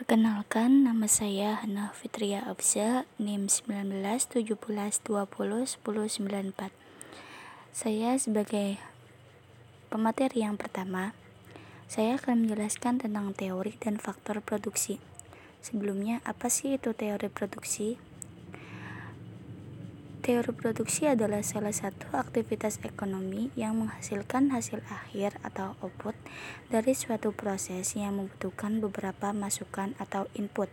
Perkenalkan, nama saya Hana Fitria Abza, NIM 19 17 20 10 94. Saya sebagai pemateri yang pertama, saya akan menjelaskan tentang teori dan faktor produksi. Sebelumnya, apa sih itu teori produksi? Teori produksi adalah salah satu aktivitas ekonomi yang menghasilkan hasil akhir atau output dari suatu proses yang membutuhkan beberapa masukan atau input,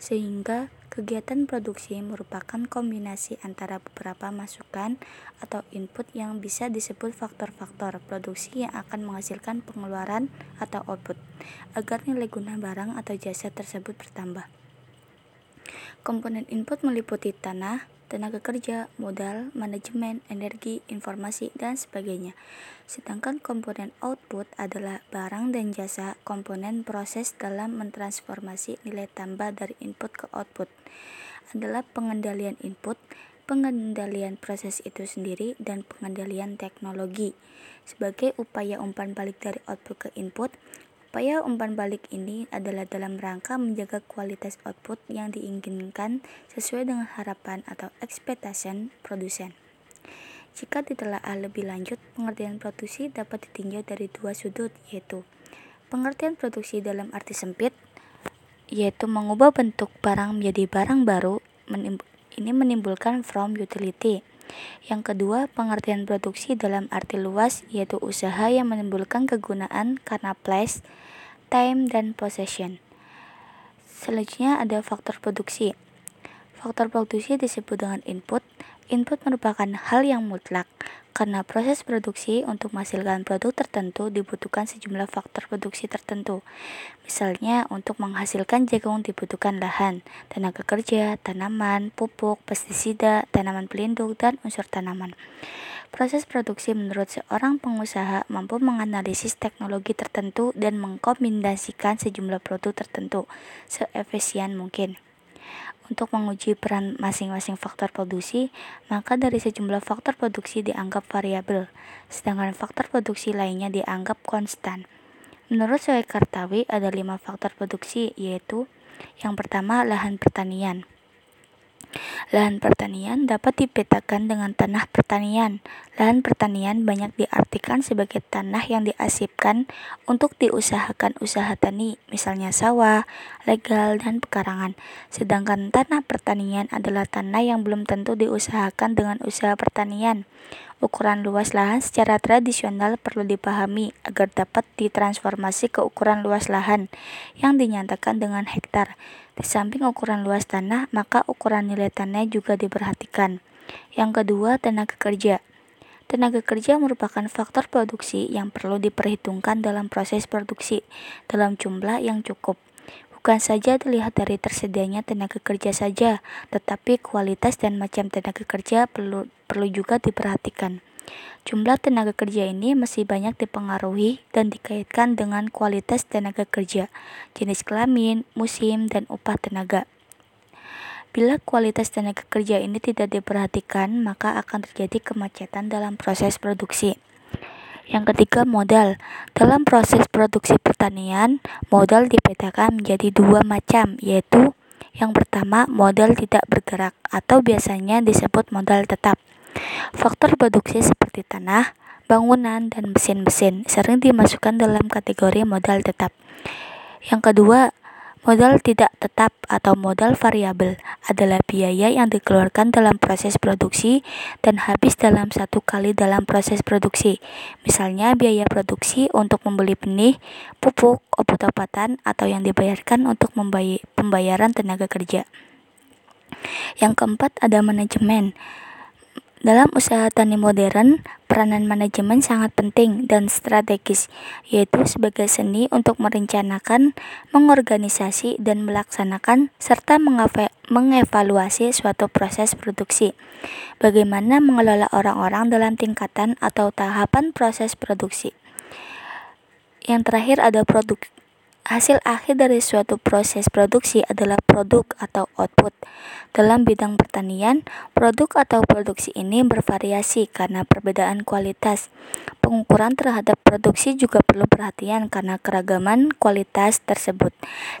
sehingga kegiatan produksi merupakan kombinasi antara beberapa masukan atau input yang bisa disebut faktor-faktor produksi yang akan menghasilkan pengeluaran atau output, agar nilai guna barang atau jasa tersebut bertambah. Komponen input meliputi tanah, tenaga kerja, modal, manajemen, energi, informasi, dan sebagainya. Sedangkan komponen output adalah barang dan jasa komponen proses dalam mentransformasi nilai tambah dari input ke output. Adalah pengendalian input, pengendalian proses itu sendiri, dan pengendalian teknologi. Sebagai upaya umpan balik dari output ke input, Upaya umpan balik ini adalah dalam rangka menjaga kualitas output yang diinginkan sesuai dengan harapan atau expectation produsen. Jika ditelaah lebih lanjut, pengertian produksi dapat ditinjau dari dua sudut, yaitu pengertian produksi dalam arti sempit, yaitu mengubah bentuk barang menjadi barang baru, ini menimbulkan from utility. Yang kedua, pengertian produksi dalam arti luas, yaitu usaha yang menimbulkan kegunaan karena place, time, dan possession. Selanjutnya ada faktor produksi. Faktor produksi disebut dengan input. Input merupakan hal yang mutlak, karena proses produksi untuk menghasilkan produk tertentu dibutuhkan sejumlah faktor produksi tertentu. Misalnya, untuk menghasilkan jagung dibutuhkan lahan, tenaga kerja, tanaman, pupuk, pestisida, tanaman pelindung, dan unsur tanaman. Proses produksi menurut seorang pengusaha mampu menganalisis teknologi tertentu dan mengkombinasikan sejumlah produk tertentu seefisien mungkin. Untuk menguji peran masing-masing faktor produksi, maka dari sejumlah faktor produksi dianggap variabel, sedangkan faktor produksi lainnya dianggap konstan. Menurut Soe Kartawi ada lima faktor produksi yaitu yang pertama lahan pertanian. Lahan pertanian dapat dipetakan dengan tanah pertanian. Lahan pertanian banyak diartikan sebagai tanah yang diasipkan untuk diusahakan usaha tani, misalnya sawah, legal, dan pekarangan. Sedangkan tanah pertanian adalah tanah yang belum tentu diusahakan dengan usaha pertanian. Ukuran luas lahan secara tradisional perlu dipahami agar dapat ditransformasi ke ukuran luas lahan yang dinyatakan dengan hektar. Di samping ukuran luas tanah, maka ukuran nilai tanah juga diperhatikan. Yang kedua, tenaga kerja. Tenaga kerja merupakan faktor produksi yang perlu diperhitungkan dalam proses produksi dalam jumlah yang cukup. Bukan saja dilihat dari tersedianya tenaga kerja saja, tetapi kualitas dan macam tenaga kerja perlu perlu juga diperhatikan. Jumlah tenaga kerja ini masih banyak dipengaruhi dan dikaitkan dengan kualitas tenaga kerja, jenis kelamin, musim, dan upah tenaga. Bila kualitas tenaga kerja ini tidak diperhatikan, maka akan terjadi kemacetan dalam proses produksi. Yang ketiga, modal. Dalam proses produksi pertanian, modal dipetakan menjadi dua macam, yaitu yang pertama, modal tidak bergerak atau biasanya disebut modal tetap. Faktor produksi seperti tanah, bangunan, dan mesin-mesin sering dimasukkan dalam kategori modal tetap. Yang kedua, Modal tidak tetap atau modal variabel adalah biaya yang dikeluarkan dalam proses produksi dan habis dalam satu kali dalam proses produksi. Misalnya biaya produksi untuk membeli benih, pupuk, obat-obatan, atau yang dibayarkan untuk pembayaran tenaga kerja. Yang keempat ada manajemen. Dalam usaha tani modern, peranan manajemen sangat penting dan strategis, yaitu sebagai seni untuk merencanakan, mengorganisasi, dan melaksanakan serta mengevaluasi suatu proses produksi. Bagaimana mengelola orang-orang dalam tingkatan atau tahapan proses produksi. Yang terakhir ada produk Hasil akhir dari suatu proses produksi adalah produk atau output. Dalam bidang pertanian, produk atau produksi ini bervariasi karena perbedaan kualitas. Pengukuran terhadap produksi juga perlu perhatian karena keragaman kualitas tersebut.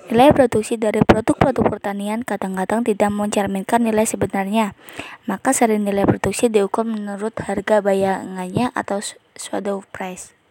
Nilai produksi dari produk-produk pertanian kadang-kadang tidak mencerminkan nilai sebenarnya, maka sering nilai produksi diukur menurut harga bayangannya atau shadow price.